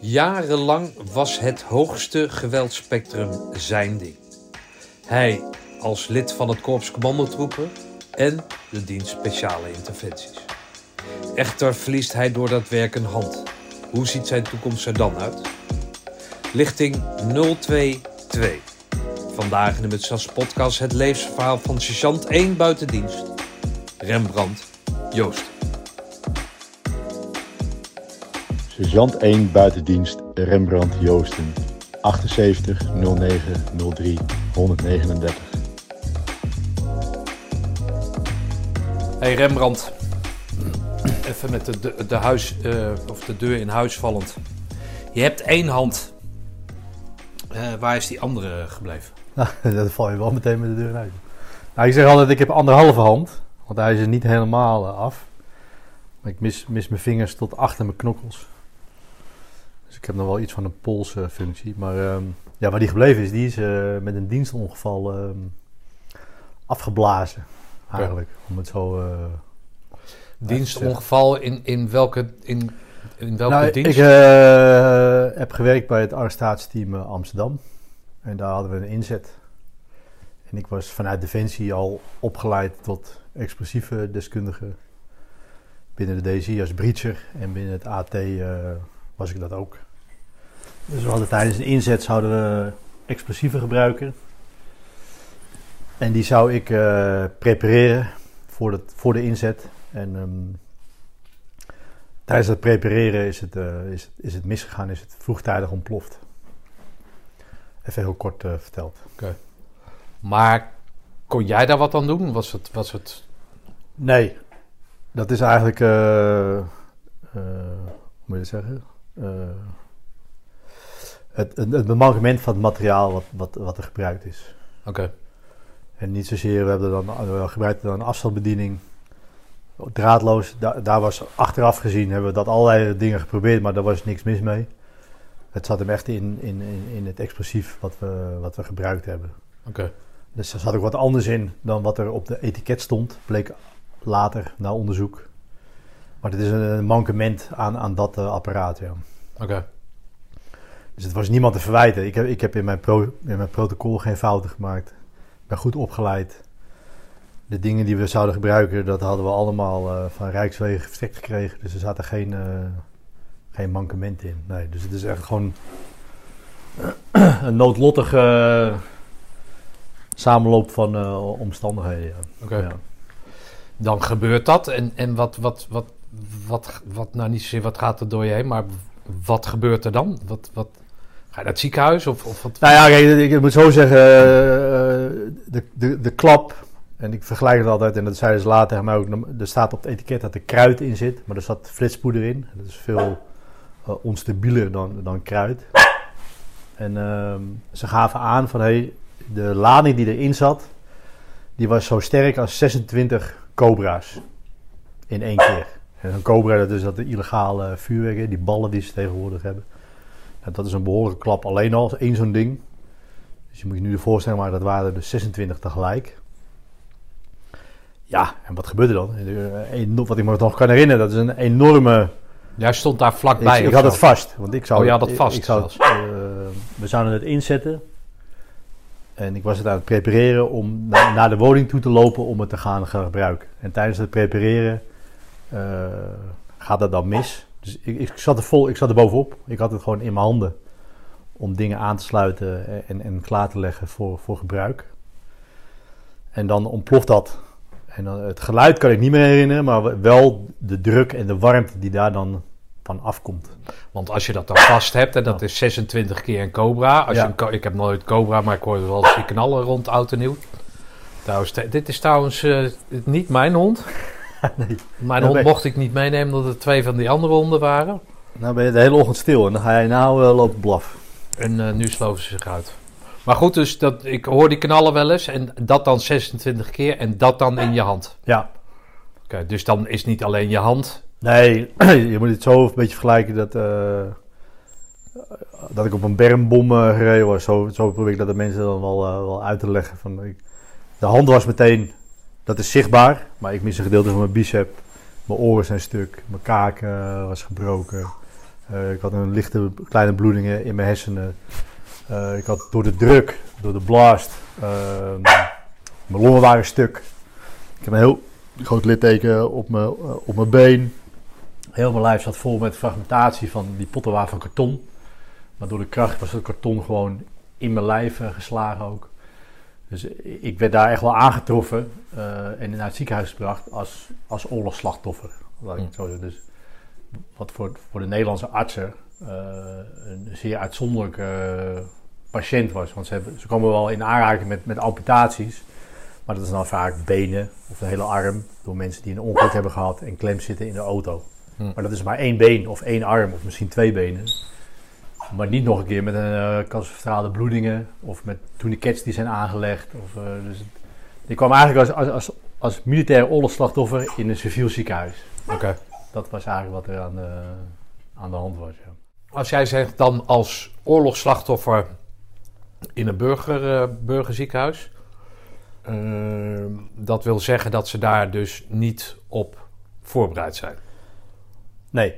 Jarenlang was het hoogste geweldspectrum zijn ding. Hij als lid van het Korps Commandotroepen en de dienst Speciale Interventies. Echter verliest hij door dat werk een hand. Hoe ziet zijn toekomst er dan uit? Lichting 022. Vandaag in de Mutsas podcast het levensverhaal van sergeant 1 buitendienst. Rembrandt Joost. Sergeant 1 buitendienst Rembrandt Joosten. 78 09 03 139. Hey Rembrandt. Even met de, de, de, huis, eh, of de deur in huis vallend. Je hebt één hand. Eh, waar is die andere gebleven? Nou, dat val je wel meteen met de deur uit. Nou, ik zeg altijd, ik heb anderhalve hand. Want hij is er niet helemaal eh, af. Maar ik mis, mis mijn vingers tot achter mijn knokkels. Dus ik heb nog wel iets van een polsfunctie. maar ehm, ja, waar die gebleven is, die is eh, met een dienstongeval ehm, afgeblazen. Eigenlijk, om het zo... eh, Dienstongeval in, in welke, in, in welke nou, dienst? Ik eh, heb gewerkt bij het arrestatieteam Amsterdam. En daar hadden we een inzet. En ik was vanuit Defensie al opgeleid tot explosieve deskundige. Binnen de DSI als breacher. En binnen het AT was ik dat ook. Dus we hadden tijdens een inzet zouden we explosieven gebruiken. En die zou ik eh, prepareren voor, het, voor de inzet. En ehm, tijdens het prepareren is het, eh, is, het, is het misgegaan, is het vroegtijdig ontploft. Even heel kort eh, verteld. Maar kon jij daar wat aan doen? Was het, was het... Nee, dat is eigenlijk, hoe moet je dat zeggen? Eh, het, het, het van het materiaal wat, wat, wat er gebruikt is. Oké. En niet zozeer, we, hebben dan, we gebruikten dan een afstandsbediening. Draadloos, daar, daar was achteraf gezien, hebben we dat allerlei dingen geprobeerd, maar daar was niks mis mee. Het zat hem echt in, in, in, in het explosief wat we, wat we gebruikt hebben. Oké. Dus er zat ook wat anders in dan wat er op de etiket stond, bleek later na onderzoek. Maar het is een mankement aan, aan dat eh, apparaat, ja. Oké. Dus het was niemand te verwijten. Ik heb, ik heb in, mijn pro, in mijn protocol geen fouten gemaakt. Ik ben goed opgeleid. De dingen die we zouden gebruiken, dat hadden we allemaal eh, van Rijkswegen verstrekt gekregen. Dus er zaten geen, eh, geen mankement in. Nee, dus het is echt gewoon een noodlottige eh, samenloop van omstandigheden. Ja. Dan gebeurt dat. En, en wat, wat, wat, wat, wat, nou niet zozeer wat gaat er door je heen, maar wat gebeurt er dan? Wat, wat, ga je naar het ziekenhuis? Of, of wat? Nou ja, ik moet zo zeggen, eh, de, de, de klap, en ik vergelijk het altijd, en dat zeiden ze later tegen mij ook, er staat op het etiket dat er kruid in zit, maar er zat flitspoeder in. Dat is veel eh, onstabieler dan, dan kruid. En ehm, ze gaven aan van, hey, de lading die erin zat, die was zo sterk als 26 cobra's in één keer. En een cobra, dat is dat de illegale vuurwerk, hè, die ballen die ze tegenwoordig hebben. Ja, dat is een behoorlijke klap alleen al, één zo'n ding. Dus je moet je nu voorstellen, maar dat waren er dus 26 tegelijk. Ja, en wat gebeurde dan? Eh, Wat ik me nog kan herinneren, dat is een enorme... Jij stond daar vlakbij. Ik, ik had zo? het vast, want ik zou... Oh, je had het vast Ik, zou het, eh, we zouden het inzetten. En ik was het aan het prepareren om na- naar de woning toe te lopen om het te gaan gebruiken. En tijdens het prepareren gaat dat dan mis. Dus ik, ik, zat er vol, ik zat er bovenop. Ik had het gewoon in mijn handen om dingen aan te sluiten en, en klaar te leggen voor, voor gebruik. En dan ontploft dat. En dan, het geluid kan ik niet meer herinneren, maar wel de druk en de warmte die daar dan van afkomt. Want als je dat dan vast hebt, en dat is 26 keer een cobra. Als Ja. je een, ik heb nooit cobra, maar ik hoorde wel eens die knallen rond oud en nieuw. Trouwens, dit is trouwens eh, niet mijn hond. nee. Mijn hond mocht ik niet meenemen, omdat er twee van die andere honden waren. Nou ben je de hele ochtend stil en dan ga je nou eh, lopen blaf. En eh, nu sloven ze zich uit. Maar goed, dus dat, ik hoor die knallen wel eens. En dat dan 26 keer en dat dan in je hand. Ja. Oké, dus dan is niet alleen je hand. Nee, je moet het zo een beetje vergelijken dat, eh, dat ik op een bermbom gereden was. Zo, zo probeer ik dat de mensen dan wel, wel uit te leggen. Van, ik, de hand was meteen, dat is zichtbaar, maar ik mis een gedeelte van mijn bicep. Mijn oren zijn stuk, mijn kaak eh, was gebroken. Eh, ik had een lichte kleine bloedingen in mijn hersenen. Eh, ik had door de druk, door de blast, ehm, mijn longen waren stuk. Ik heb een heel groot litteken op mijn, op mijn been. Heel mijn lijf zat vol met fragmentatie van die potten van karton. Maar door de kracht was het karton gewoon in mijn lijf geslagen ook. Dus ik werd daar echt wel aangetroffen eh, en naar het ziekenhuis gebracht als, als oorlogsslachtoffer. Laat ik het zo zeggen. Dus wat voor, voor de Nederlandse artsen eh, een zeer uitzonderlijke eh, patiënt was. Want ze, hebben, ze komen wel in aanraking met, met amputaties. Maar dat is dan vaak benen of de hele arm. Door mensen die een ongeluk hebben gehad en klem zitten in de auto. Hm. Maar dat is maar één been of één arm of misschien twee benen. Maar niet nog een keer met een uh, bloedingen of met tourniquets die zijn aangelegd. Of, eh, dus het- ik kwam eigenlijk als, als, als, als militair oorlogsslachtoffer in een civiel ziekenhuis. Oké. Dat was eigenlijk wat er aan de, aan de hand was. Ja. Als jij zegt dan als oorlogsslachtoffer in een burger, eh, burgerziekenhuis, eh, dat wil zeggen dat ze daar dus niet op voorbereid zijn. Nee,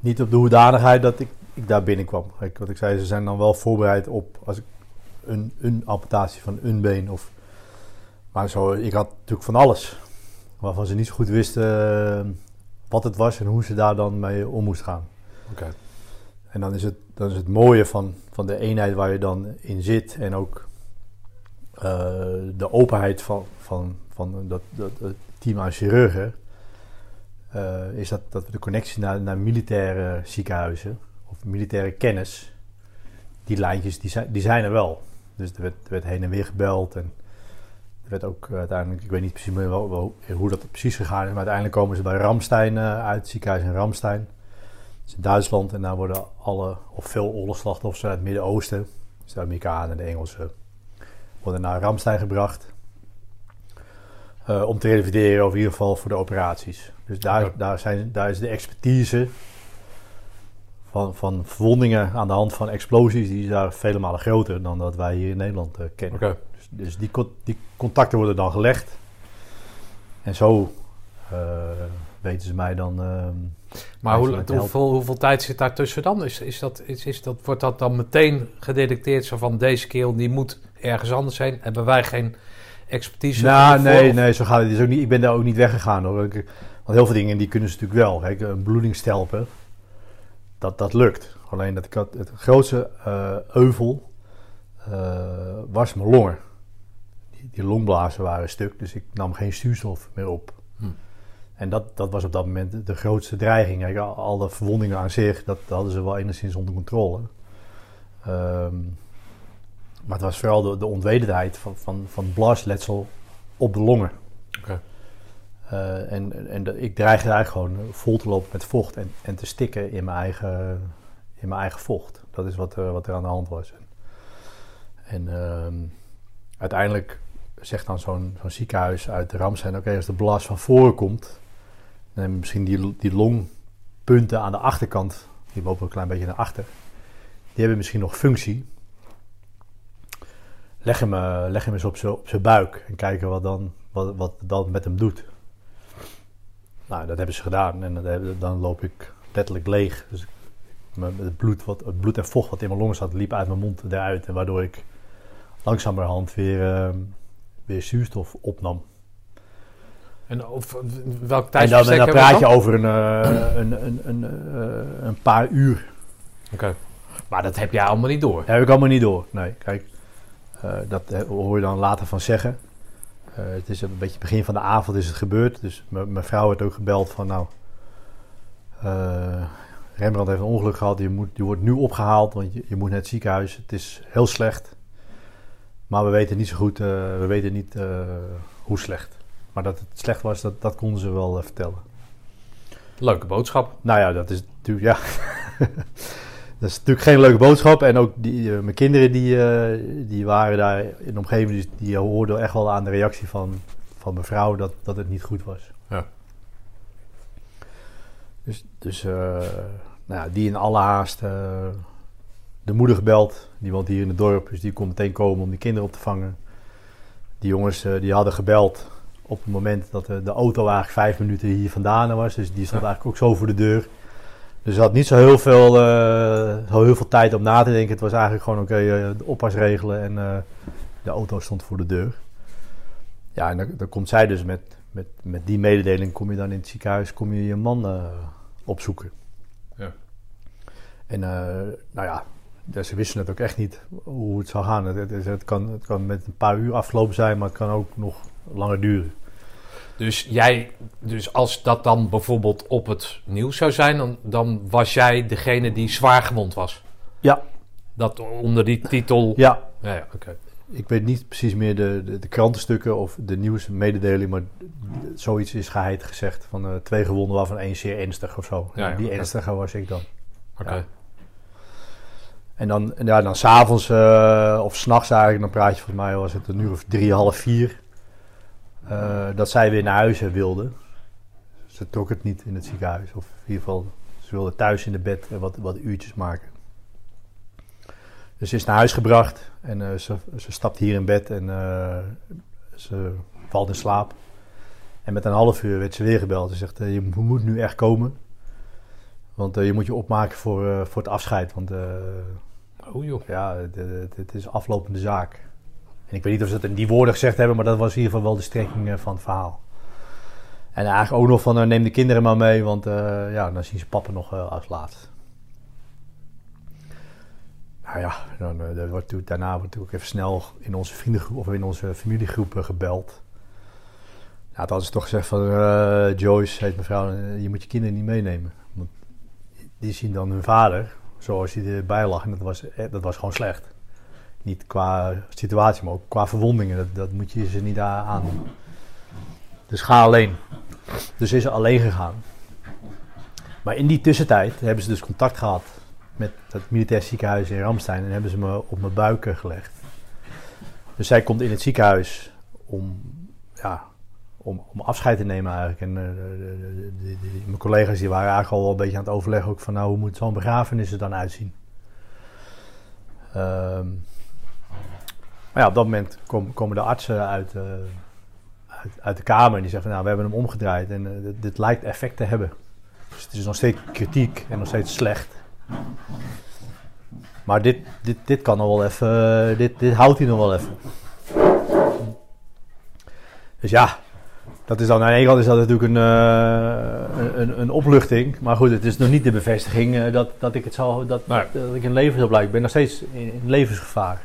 niet op de hoedanigheid dat ik, ik daar binnenkwam. Kijk, wat ik zei, ze zijn dan wel voorbereid op als ik een, een amputatie van een been. Of, maar zo, ik had natuurlijk van alles. Waarvan ze niet zo goed wisten eh, wat het was en hoe ze daar dan mee om moest gaan. Oké. En dan is het, dan is het mooie van, van de eenheid waar je dan in zit. En ook eh, de openheid van, van, van dat, dat, dat team aan chirurgen. eh, is dat, dat we de connectie naar, naar militaire ziekenhuizen militaire kennis. Die lijntjes die zijn, die zijn er wel. Dus er werd, er werd heen en weer gebeld. En er werd ook eh, uiteindelijk, ik weet niet precies meer wel, wel- hoe dat precies gegaan is. Maar uiteindelijk komen ze bij Ramstein eh, uit, het ziekenhuis in Ramstein. Dat is in Duitsland en daar worden alle, of veel oorlogsslachtoffers uit het Midden-Oosten, dus de Amerikanen en de Engelsen, worden naar Ramstein gebracht. eh, om te revalideren, of in ieder geval voor de operaties. Dus daar, Ja. daar, zijn, daar is de expertise van, van verwondingen aan de hand van explosies, die is daar vele malen groter dan dat wij hier in Nederland eh, kennen. Dus, dus die, die contacten worden dan gelegd. En zo eh, weten ze mij dan. ehm, Maar hoe, hoeveel, hoeveel tijd zit daar tussen dan? Is, is dat, is, is dat, wordt dat dan meteen gedetecteerd? Zo van deze keel die moet ergens anders zijn. Hebben wij geen expertise? Nou, nee, Of- nee, zo gaat het. Is ook niet, ik ben daar ook niet weggegaan hoor. Ik- Want heel veel dingen die kunnen ze natuurlijk wel. Kijk, een bloedingstelpen, dat, dat lukt. Alleen dat ik had, het grootste eh, euvel eh, was mijn longen. Die, die longblazen waren stuk, dus ik nam geen zuurstof meer op. Hm. En dat, dat was op dat moment de, grootste dreiging. Kijk, al, al de verwondingen aan zich, dat, dat hadden ze wel enigszins onder controle. Ehm, maar het was vooral de, de onwetendheid van, van, van op de longen. Eh, en en de- ik dreigde eigenlijk gewoon vol te lopen met vocht en, en te stikken in mijn eigen, in mijn eigen vocht. Dat is wat, er- wat er aan de hand was. En ehm, uiteindelijk zegt dan zo'n ziekenhuis uit Ramstein... oké, als de blas van voren komt... we misschien die, die longpunten aan de achterkant... die lopen een klein beetje naar achter... die hebben misschien nog functie. Leg hem, eh, leg hem eens op zijn op zijn buik en kijken wat dan, wat, wat dat met hem doet. Nou, dat hebben ze gedaan en dat hebben- dan loop ik letterlijk leeg. Dus het, bloed wat, het bloed en vocht wat in mijn longen zat, liep uit mijn mond eruit. En waardoor ik langzamerhand weer, ehm, weer zuurstof opnam. En of, welk En dan, tijdsbestek en dan hebben we praat je dan? over een, eh, een, een, een, eh, een paar uur. Oké. Maar dat heb jij allemaal niet door. Dat heb ik allemaal niet door. Nee, kijk, eh, dat hoor je dan later van zeggen. Eh, het is een beetje begin van de avond is het gebeurd. Dus mijn vrouw werd ook gebeld van nou, eh, Rembrandt heeft een ongeluk gehad. Je, moet, je wordt nu opgehaald, want je, je moet naar het ziekenhuis. Het is heel slecht. Maar we weten niet zo goed, eh, we weten niet hoe slecht. Maar dat het slecht was, dat, dat konden ze wel vertellen. Leuke boodschap. Nou ja, dat is natuurlijk, ja. dat is natuurlijk geen leuke boodschap. En ook die, eh, mijn kinderen die, eh, die waren daar in de omgeving, die, die hoorden echt wel aan de reactie van, van mijn vrouw dat, dat het niet goed was. Ja. Dus, dus eh, nou ja, die in alle haast de moeder gebeld. Die woont hier in het dorp, dus die kon meteen komen om die kinderen op te vangen. Die jongens die hadden gebeld op het moment dat de, de auto eigenlijk vijf minuten hier vandaan was. Dus die stond Ja. eigenlijk ook zo voor de deur. Dus ze had niet zo heel veel, eh, zo heel veel tijd om na te denken. Het was eigenlijk gewoon oké, eh, de oppas regelen en eh, de auto stond voor de deur. Ja, en dan, dan komt zij dus met, met, met die mededeling, kom je dan in het ziekenhuis, kom je je man opzoeken. Ja. En nou ja, ze wisten het ook echt niet hoe het zou gaan. Het, het, het kan, het kan met een paar uur afgelopen zijn, maar het kan ook nog langer duren. Dus jij, dus als dat dan bijvoorbeeld op het nieuws zou zijn, dan, dan was jij degene die zwaar gewond was. Ja, Dat onder die titel. ja. Ja, ja oké. Ik weet niet precies meer de, de, de krantenstukken of de nieuwsmededeling, maar zoiets is geheid gezegd van eh, twee gewonden waarvan één zeer ernstig of zo. Ja, ja, die oké. ernstige was ik dan. Oké. Ja. En dan, en ja, dan s'avonds uh, of s'nachts eigenlijk, dan praat je volgens mij was het een uur of drie, half vier, eh, dat zij weer naar huis wilde. Ze trok het niet in het ziekenhuis, of in ieder geval, ze wilde thuis in de bed wat, wat uurtjes maken. Dus ze is naar huis gebracht en eh, ze, ze stapt hier in bed en eh, ze valt in slaap. En met een half uur werd ze weer gebeld. Ze zegt, je moet nu echt komen. Want je moet je opmaken voor, voor het afscheid. Want Oh joh. ja, het- het het is aflopende zaak. Ik weet niet of ze dat in die woorden gezegd hebben, maar dat was in ieder geval wel de strekking eh, van het verhaal. En eigenlijk ook nog van, eh, neem de kinderen maar mee, want eh, ja, dan zien ze papa nog als laatst. Nou ja, dan, er wordt natuurlijk- daarna wordt natuurlijk even snel in onze vriendengroep of in onze familiegroep gebeld. Ja, toen hadden ze toch gezegd van, Joyce, heet mevrouw, je moet je kinderen niet meenemen. Want die zien dan hun vader, zoals hij erbij lag. En dat was, dat was gewoon slecht. Niet qua situatie, maar ook qua verwondingen. Dat, dat moet je ze niet a- aandoen. Dus ga alleen. Dus is ze alleen gegaan. Maar in die tussentijd hebben ze dus contact gehad met het militair ziekenhuis in Ramstein. En hebben ze me op mijn buik eh, gelegd. Dus zij komt in het ziekenhuis om, ja, om, om afscheid te nemen eigenlijk. En eh, de- de- mijn collega's die waren eigenlijk al een beetje aan het overleggen ook van nou, hoe moet zo'n begrafenis er dan uitzien. Ehm, maar ja, op dat moment kom- komen de artsen uit, eh, uit, uit de kamer en die zeggen van nou, we hebben hem omgedraaid en eh, dit, dit lijkt effect te hebben. Dus het is nog steeds kritiek en nog steeds slecht. Maar dit, dit, dit kan nog wel even, eh, dit, dit houdt hij nog wel even. Dus ja, dat is dan aan de ene kant is dat natuurlijk een, een, een, opluchting. Maar goed, het is nog niet de bevestiging dat, dat ik het zal, dat, Nee. dat ik in leven zal blijven. Ik ben nog steeds in, in levensgevaar.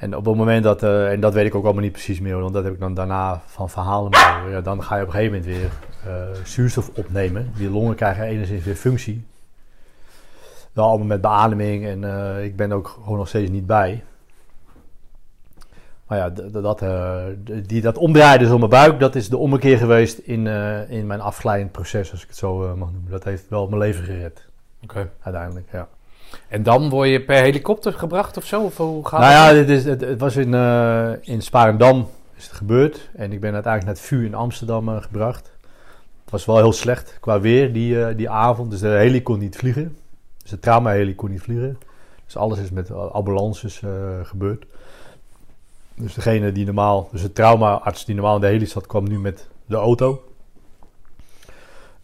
En op het moment dat, eh, en dat weet ik ook allemaal niet precies meer, want dat heb ik dan daarna van verhalen mee. Ja, dan ga je op een gegeven moment weer eh, zuurstof opnemen. Die longen krijgen enigszins weer functie. Wel allemaal met beademing en eh, ik ben ook gewoon nog steeds niet bij. Maar ja, dat, die, dat omdraaien dus om mijn buik, dat is de ommekeer geweest in, in mijn afglijdend proces, als ik het zo mag noemen. Dat heeft wel mijn leven gered, Oké. uiteindelijk, ja. En dan word je per helikopter gebracht of zo? Of hoe gaat Nou ja, dit is, het, het was in, eh in Sparendam is het gebeurd. En ik ben uiteindelijk naar het vuur in Amsterdam eh, gebracht. Het was wel heel slecht qua weer die, eh, die avond. Dus de heli kon niet vliegen. Dus de trauma-heli kon niet vliegen. Dus alles is met ambulances gebeurd. Dus degene die normaal, dus de traumaarts die normaal in de heli zat, kwam nu met de auto.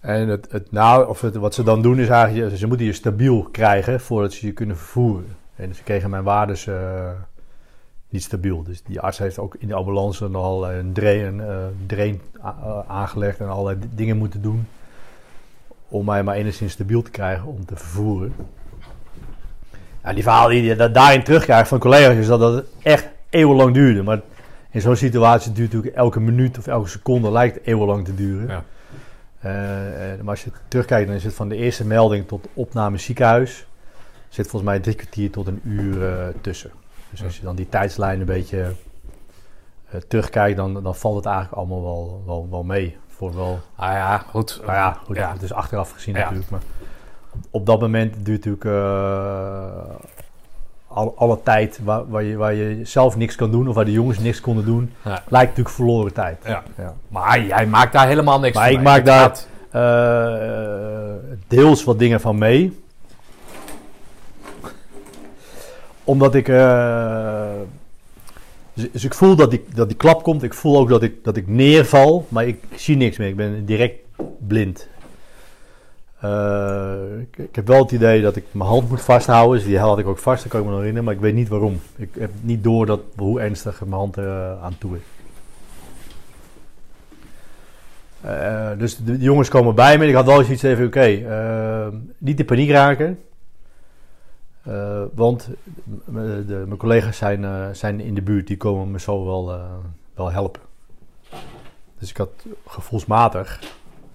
En het, het, nou, of wat ze dan doen is eigenlijk, ze- moeten je stabiel krijgen voordat ze je kunnen vervoeren. En ze kregen mijn waardes eh, niet stabiel. Dus die arts heeft ook in de ambulance al een drain, eh, drain eh, aangelegd en allerlei dingen moeten doen. Om mij maar enigszins stabiel te krijgen om te vervoeren. Ja, die verhaal die je da- daarin terugkrijgt van collega's is dat het echt eeuwenlang duurde. Maar in zo'n situatie duurt natuurlijk elke minuut of elke seconde lijkt eeuwenlang te duren. Ja. Eh, eh, maar als je terugkijkt, dan is het van de eerste melding tot opname ziekenhuis. zit volgens mij drie kwartier tot een uur eh, tussen. Dus als je dan die tijdslijn een beetje terugkijkt, dan, dan valt het eigenlijk allemaal wel, wel, wel mee. Voor wel, Ah ja, goed. nou ja, goed, Ja. het is achteraf gezien Ja. natuurlijk. Maar op dat moment duurt natuurlijk al, alle tijd waar, waar, je, waar je zelf niks kan doen, of waar de jongens niks konden doen, Ja. lijkt natuurlijk verloren tijd. Ja. Ja. Maar jij maakt daar helemaal niks Maar van ik maak daar- eh, deels wat dingen van mee. Omdat ik. eh, dus, dus ik voel dat die, dat die klap komt. Ik voel ook dat ik, dat ik neerval. Maar ik zie niks meer. Ik ben direct blind. Eh, Eh, ik, ik heb wel het idee dat ik mijn hand moet vasthouden. Dus die had ik ook vast, dat kan ik me nog herinneren. Maar ik weet niet waarom. Ik heb niet door dat, hoe ernstig mijn hand er aan toe is. Eh, dus de, jongens komen bij me. Ik had wel eens iets even, oké, eh, niet in paniek raken. Eh, want de- mijn collega's zijn, eh, zijn in de buurt, die komen me zo wel, eh, wel helpen. Dus ik had gevoelsmatig,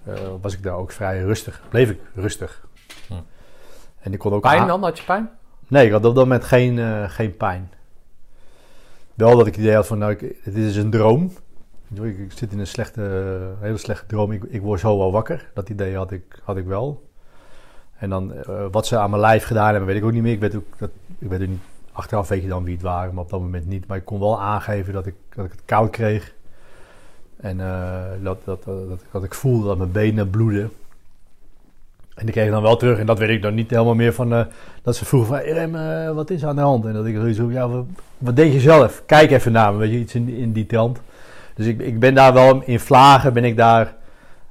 eh, was ik daar ook vrij rustig, bleef ik rustig. Hm. En ik kon ook Pijn dan? Had je pijn? Nee, ik had op dat moment geen, eh, geen pijn. Wel dat ik het idee had van, nou, ik, dit is een droom. Ik, ik zit in een slechte, een hele slechte droom. Ik, ik word zo wel wakker. Dat idee had ik, had ik wel. En dan, eh, wat ze aan mijn lijf gedaan hebben, weet ik ook niet meer. Ik weet ook, dat, ik weet ook niet, achteraf weet je dan wie het waren, maar op dat moment niet. Maar ik kon wel aangeven dat ik, dat ik het koud kreeg. En eh, dat, dat, dat, ik voelde dat mijn benen bloedden. En die kreeg ik dan wel terug. En dat weet ik dan niet helemaal meer van... eh, dat ze vroegen van, eh, wat is aan de hand? En dat ik zoiets zo, ja, wat, wat deed je zelf? Kijk even naar me, weet je, iets in, in die trant. Dus ik, ik ben daar wel in vlagen, ben ik daar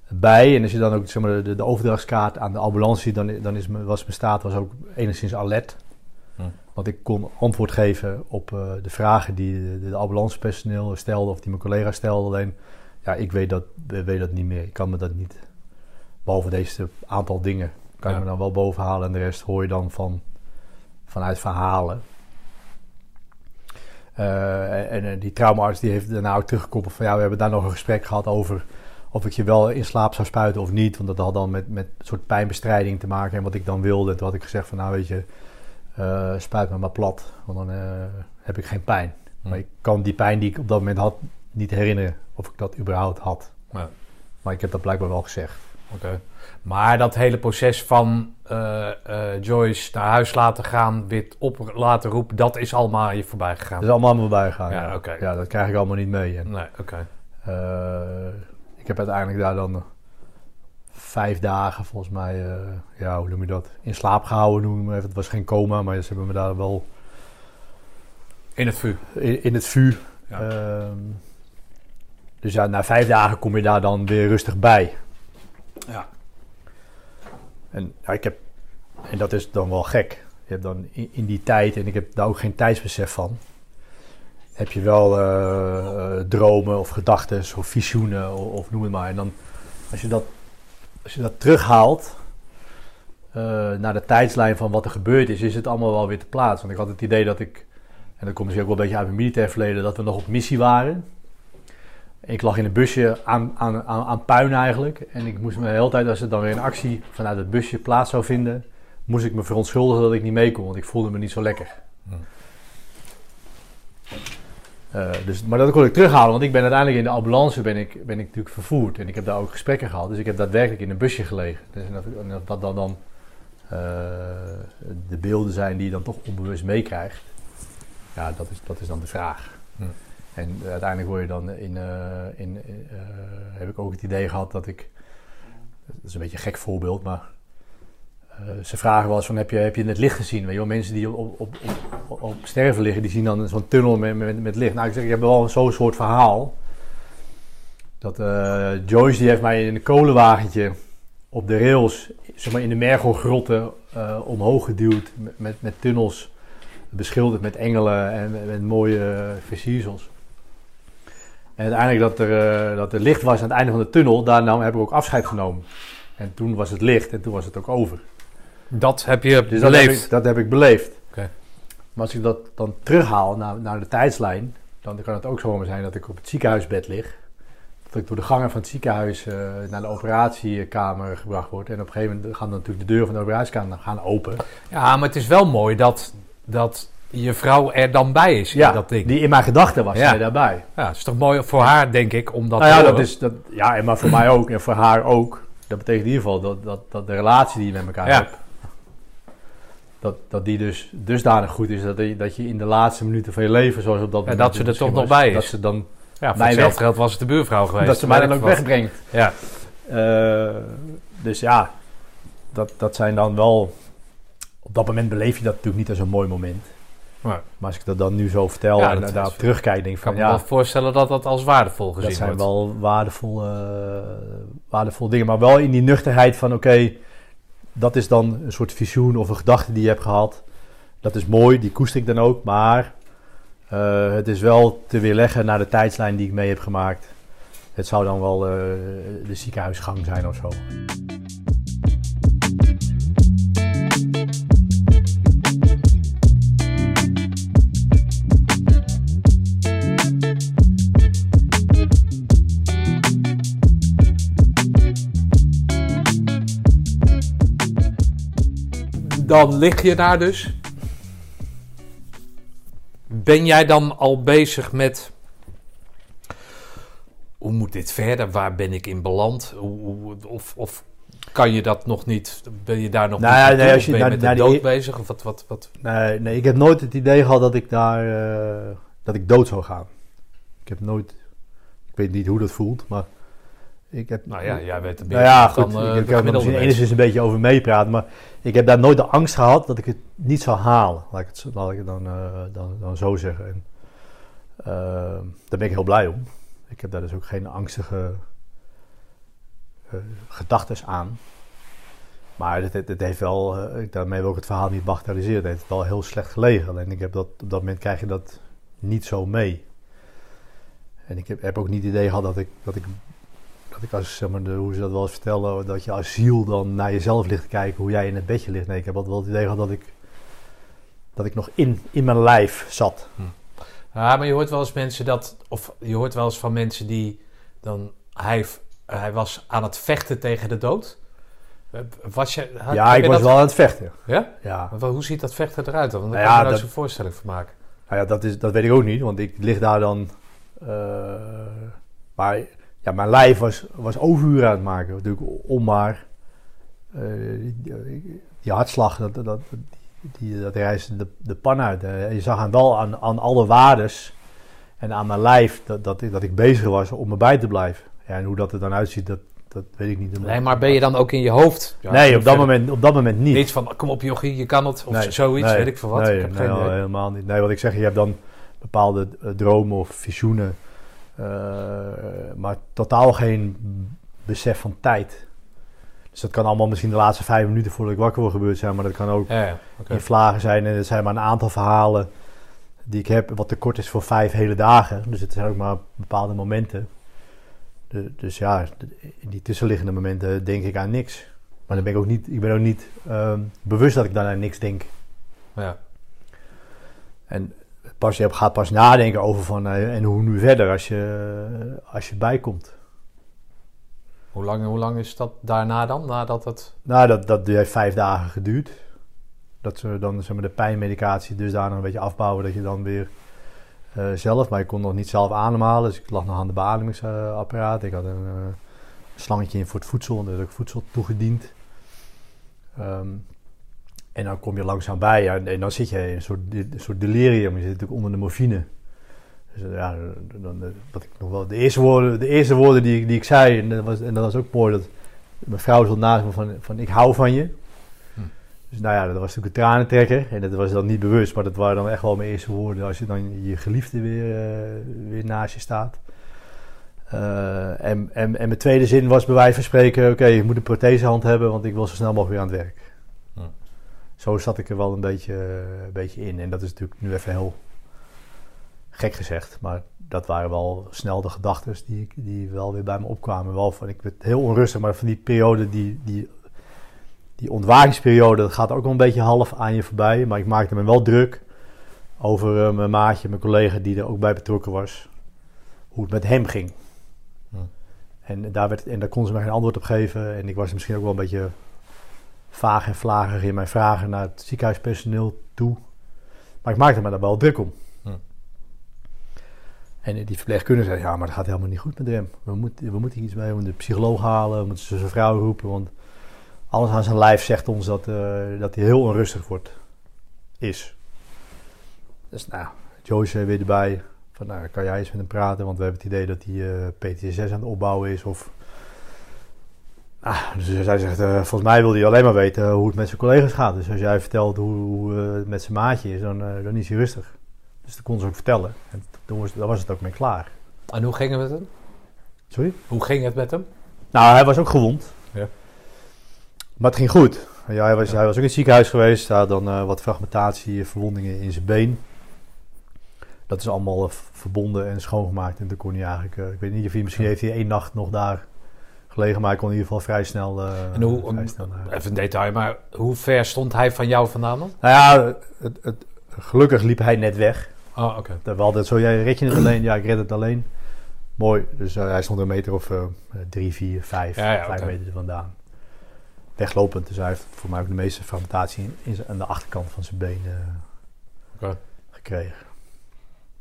bij. En als je dan ook zeg maar, de, de overdrachtskaart aan de ambulance ziet, dan, dan is, was mijn staat was ook enigszins alert. Hm. Want ik kon antwoord geven op de vragen die de, de ambulancepersoneel stelde of die mijn collega stelde. Alleen, ja, ik weet dat, weet dat niet meer. Ik kan me dat niet, behalve deze aantal dingen, kan Ja. ik me dan wel bovenhalen. En de rest hoor je dan van, vanuit verhalen. Eh, en, en die traumaarts die heeft daarna ook teruggekoppeld van ja, we hebben daar nog een gesprek gehad over of ik je wel in slaap zou spuiten of niet. Want dat had dan met, met een soort pijnbestrijding te maken en wat ik dan wilde. En toen had ik gezegd van nou weet je, eh, spuit me maar plat, want dan eh, heb ik geen pijn. Hm. Maar ik kan die pijn die ik op dat moment had niet herinneren of ik dat überhaupt had. Ja. Maar ik heb dat blijkbaar wel gezegd. Oké. Maar dat hele proces van eh, eh, Joyce naar huis laten gaan, weer op laten roepen, dat is allemaal aan je voorbij gegaan. Dat is allemaal aan me voorbij gegaan. Ja, Ja, oké. ja, dat krijg ik allemaal niet mee. En, Nee, oké. Eh, ik heb uiteindelijk daar dan vijf dagen volgens mij, ja, hoe noem je dat? In slaap gehouden noem maar even. Het was geen coma, maar ze hebben me daar wel In het vuur. in, in het vuur. Ja. Ehm, dus ja, na vijf dagen kom je daar dan weer rustig bij. Ja. En ja, ik heb, en dat is dan wel gek. Je hebt dan in, in die tijd, en ik heb daar ook geen tijdsbesef van, heb je wel eh, eh, dromen of gedachten of visioenen of, of noem het maar. En dan, als je dat, als je dat terughaalt eh, naar de tijdslijn van wat er gebeurd is, is het allemaal wel weer te plaatsen. Want ik had het idee dat ik, en dat komt misschien ook wel een beetje uit mijn militair verleden, dat we nog op missie waren. Ik lag in een busje aan, aan, aan, aan puin eigenlijk. En ik moest me de hele tijd, als er dan weer een actie vanuit het busje plaats zou vinden, moest ik me verontschuldigen dat ik niet mee kon, want ik voelde me niet zo lekker. Hm. Eh, dus, maar dat kon ik terughalen, want ik ben uiteindelijk in de ambulance ben ik, ben ik natuurlijk vervoerd. En ik heb daar ook gesprekken gehad. Dus ik heb daadwerkelijk in een busje gelegen. Dus en of dat dan, dan eh, de beelden zijn die je dan toch onbewust meekrijgt. Ja, dat is, dat is dan de vraag. Hm. En uiteindelijk word je dan in, eh, in eh, heb ik ook het idee gehad dat ik, dat is een beetje een gek voorbeeld, maar eh, ze vragen wel eens van heb je, heb je het licht gezien? Weet je wel, mensen die op, op, op, op sterven liggen, die zien dan zo'n tunnel met, met, met licht. Nou, ik zeg, ik heb wel zo'n soort verhaal. Dat eh, Joyce die heeft mij in een kolenwagentje op de rails, zeg maar in de Mergelgrotten, eh omhoog geduwd met, met, tunnels beschilderd met engelen en met, mooie versiersels. En uiteindelijk dat er, eh, dat er licht was aan het einde van de tunnel, daarna heb ik ook afscheid genomen. En toen was het licht en toen was het ook over. Dat heb je Dus dat heb, beleefd. ik, dat heb ik beleefd. Maar als ik dat dan terughaal naar, naar de tijdslijn, dan kan het ook zomaar zijn dat ik op het ziekenhuisbed lig. Dat ik door de gangen van het ziekenhuis eh, naar de operatiekamer gebracht word. En op een gegeven moment gaan dan natuurlijk de deuren van de operatiekamer gaan open. Ja, maar het is wel mooi dat, dat je vrouw er dan bij is in dat ding. die in mijn gedachten was Ja. zij daarbij. Ja, het is toch mooi voor haar, denk ik, om dat nou ja, dat is, dat, ja, en maar voor mij ook en voor haar ook. Dat betekent in ieder geval dat, dat, dat de relatie die je met elkaar Ja. hebt, dat, dat die dus dusdanig goed is dat, je- dat je in de laatste minuten van je leven, zoals op dat moment dat ze er toch nog bij is. Dat ze dan, ja, voor hetzelfde weg- geld was het de buurvrouw geweest. dat ze mij dan ook wegbrengt. Ja, Eh, dus ja, dat, dat zijn dan wel, op dat moment beleef je dat natuurlijk niet als een mooi moment. Maar Maar als ik dat dan nu zo vertel Ja, en is- terugkijk, denk ik ik kan van me wel voorstellen dat dat als waardevol gezien Dat zijn wordt. wel waardevolle, waardevolle dingen. Maar wel in die nuchterheid van oké, dat is dan een soort visioen of een gedachte die je hebt gehad. Dat is mooi, die koester ik dan ook. Maar eh, het is wel te weerleggen naar de tijdslijn die ik mee heb gemaakt. Het zou dan wel eh, de ziekenhuisgang zijn of zo. Dan lig je daar dus. Ben jij dan al bezig met. Hoe moet dit verder? Waar ben ik in beland? Hoe, of, of kan je dat nog niet? Ben je daar nog Nou niet ja, nee, als je ben je naar- met de naar die- dood bezig? Of wat, wat, wat? Nee, nee, ik heb nooit het idee gehad dat ik daar eh, dat ik dood zou gaan. Ik heb nooit. Ik weet niet hoe dat voelt, maar ik heb. Nou ja, jij weet het meer Nou ja, dan, goed. eh, ik, kan er enigszins een beetje over meepraten, maar ik heb daar nooit de angst gehad dat ik het niet zou halen. Laat ik het, zo- laat ik het dan, eh, dan, dan zo zeggen. En, eh, daar ben ik heel blij om. Ik heb daar dus ook geen angstige eh gedachten aan. Maar het, het, het heeft wel, daarmee wil ik het verhaal niet bagatelliseren. Het heeft wel heel slecht gelegen. Alleen ik heb dat, op dat moment krijg je dat niet zo mee. En ik heb, heb ook niet het idee gehad dat ik, dat ik, dat ik als, zeg maar, de, hoe ze dat wel eens vertellen, dat je als ziel dan naar jezelf ligt te kijken hoe jij in het bedje ligt. Nee, ik heb altijd wel het idee gehad dat ik, dat ik nog in, in mijn lijf zat. Ja, maar je hoort wel eens mensen dat, of je hoort wel eens van mensen die dan, hij, hij was aan het vechten tegen de dood. Was je, had- ja, ik was dat- wel aan het vechten. Ja? Ja, Maar hoe ziet dat vechten eruit dan? Want daar Nou kan ja, je nooit dat- zo'n voorstelling van maken. Nou ja, dat, is, dat weet ik ook niet, want ik lig daar dan. eh, maar ja, mijn lijf was, was overuren aan het maken. Natuurlijk om maar. eh, die, die hartslag, dat, dat, die, dat reisde de, de pan uit. Eh, je zag aan wel aan, aan alle waardes en aan mijn lijf dat, dat, ik, dat ik bezig was om erbij te blijven. Ja, en hoe dat er dan uitziet, dat, dat weet ik niet. Nee, maar ben je dan ook in je hoofd? Ja, nee, op dat, moment, op dat moment niet. Niet van, kom op jochie, je kan het. Of Nee, zoiets, nee, weet ik veel wat. Nee, ik heb nee, geen helemaal niet. Nee, wat ik zeg, je hebt dan bepaalde eh, dromen of visioenen, maar totaal geen besef van tijd. Dus dat kan allemaal misschien de laatste vijf minuten voordat ik wakker word gebeurd zijn, maar dat kan ook Ja, in vlagen zijn. En het zijn maar een aantal verhalen die ik heb, wat te kort is voor vijf hele dagen. Dus het zijn ook maar bepaalde momenten. De- dus ja, in die tussenliggende momenten denk ik aan niks. Maar dan ben ik ook niet, ik ben ook niet ehm, bewust dat ik dan aan niks denk. Ja. En pas, je gaat pas nadenken over van, eh, en hoe nu verder als je, als je bijkomt. Hoe, lang, hoe lang is dat daarna dan? Nadat het... Nou, dat, dat heeft vijf dagen geduurd. Dat ze dan zeg maar, de pijnmedicatie dusdanig een beetje afbouwen dat je dan weer eh, zelf, maar ik kon nog niet zelf ademhalen, dus ik lag nog aan de beademingsapparaat. Ik had een eh, slangetje in voor het voedsel, en daar heb ik voedsel toegediend. Ehm, en dan kom je langzaam bij ja, en, dan zit je in een soort, een soort delirium, je zit natuurlijk onder de morfine. Dus ja, dan, eh, wat ik nog wel, de eerste woorden, de eerste woorden die, ik- die ik zei, en dat, was, en dat was ook mooi, dat mijn vrouw stond naast me van, van ik hou van je. Hm. Dus nou ja, dat was natuurlijk een tranentrekker. En dat was dan niet bewust, maar dat waren dan echt wel mijn eerste woorden. Als je dan je geliefde weer, eh, weer naast je staat. Eh, en, en, en mijn tweede zin was bij wijze van spreken... Oké, je moet een prothesehand hebben, want ik wil zo snel mogelijk weer aan het werk. Zo zat ik er wel een beetje, een beetje in. En dat is natuurlijk nu even heel gek gezegd. Maar dat waren wel snel de gedachten die, die wel weer bij me opkwamen. Wel van, ik werd heel onrustig, maar van die periode, die, die, die ontwakingsperiode, dat gaat ook wel een beetje half aan je voorbij. Maar ik maakte me wel druk over eh, mijn maatje, mijn collega die er ook bij betrokken was. Hoe het met hem ging. Hm. En daar, werd, en daar kon ze me geen antwoord op geven. En ik was misschien ook wel een beetje vaag en vlagig in mijn vragen naar het ziekenhuispersoneel toe. Maar ik maakte me daar wel druk om. Hm. En die verpleegkundige zei, ja, maar dat gaat helemaal niet goed met hem. We moeten, we moeten hier iets mee, we moeten de psycholoog halen, we moeten zijn vrouw roepen. Want alles aan zijn lijf zegt ons dat, eh, dat hij heel onrustig wordt. Is. Dus nou, Joyce weer erbij. Van, nou, kan jij eens met hem praten? Want we hebben het idee dat hij eh, PTSS aan het opbouwen is. Of... Ah, dus hij zegt, eh, volgens mij wil hij alleen maar weten hoe het met zijn collega's gaat. Dus als jij vertelt hoe, hoe eh, het met zijn maatje is, dan, eh, dan is hij rustig. Dus dat kon ze ook vertellen. En toen was, daar was het ook mee klaar. En hoe ging het met hem? Sorry? Hoe ging het met hem? Nou, hij was ook gewond. Ja. Maar het ging goed. Ja, hij, was, hij was ook in het ziekenhuis geweest. Hij had dan wat fragmentatie, verwondingen in zijn been. Dat is allemaal verbonden en schoongemaakt. En toen kon hij eigenlijk... ik weet niet of hij... Misschien heeft hij één nacht nog daar gelegen. Maar hij kon in ieder geval vrij snel... eh, En hoe, snel even een detail, maar hoe ver stond hij van jou vandaan dan? Nou ja, het, het, gelukkig liep hij net weg. Oh, oké. We hadden zo, jij red je het alleen? Ja, ik red het alleen. Mooi. Dus eh, hij stond een meter of eh, drie, vier, vijf, Ja, ja, vijf meter er vandaan. Weglopend. Dus hij heeft voor mij ook de meeste fragmentatie in, aan de achterkant van zijn been Oké. gekregen.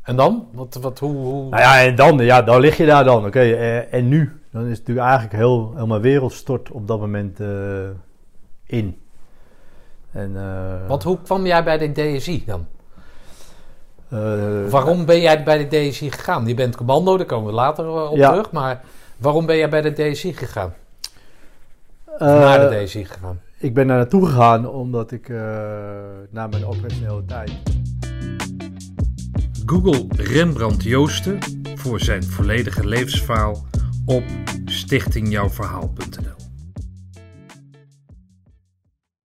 En dan? Wat, wat, hoe, hoe... Nou ja, en dan, ja, dan lig je daar dan. Oké, en nu? Dan is het natuurlijk eigenlijk heel, heel mijn wereld stort op dat moment eh, in. En, eh, Want hoe kwam jij bij de DSI dan? eh, Waarom ben jij bij de DSI gegaan? Je bent commando, daar komen we later op Ja. terug. Maar waarom ben jij bij de DSI gegaan? eh, Naar de DSI gegaan? Ik ben daar naartoe gegaan omdat ik eh, na mijn operationele tijd Google Rembrandt Joosten voor zijn volledige levensverhaal op stichtingjouwverhaal.nl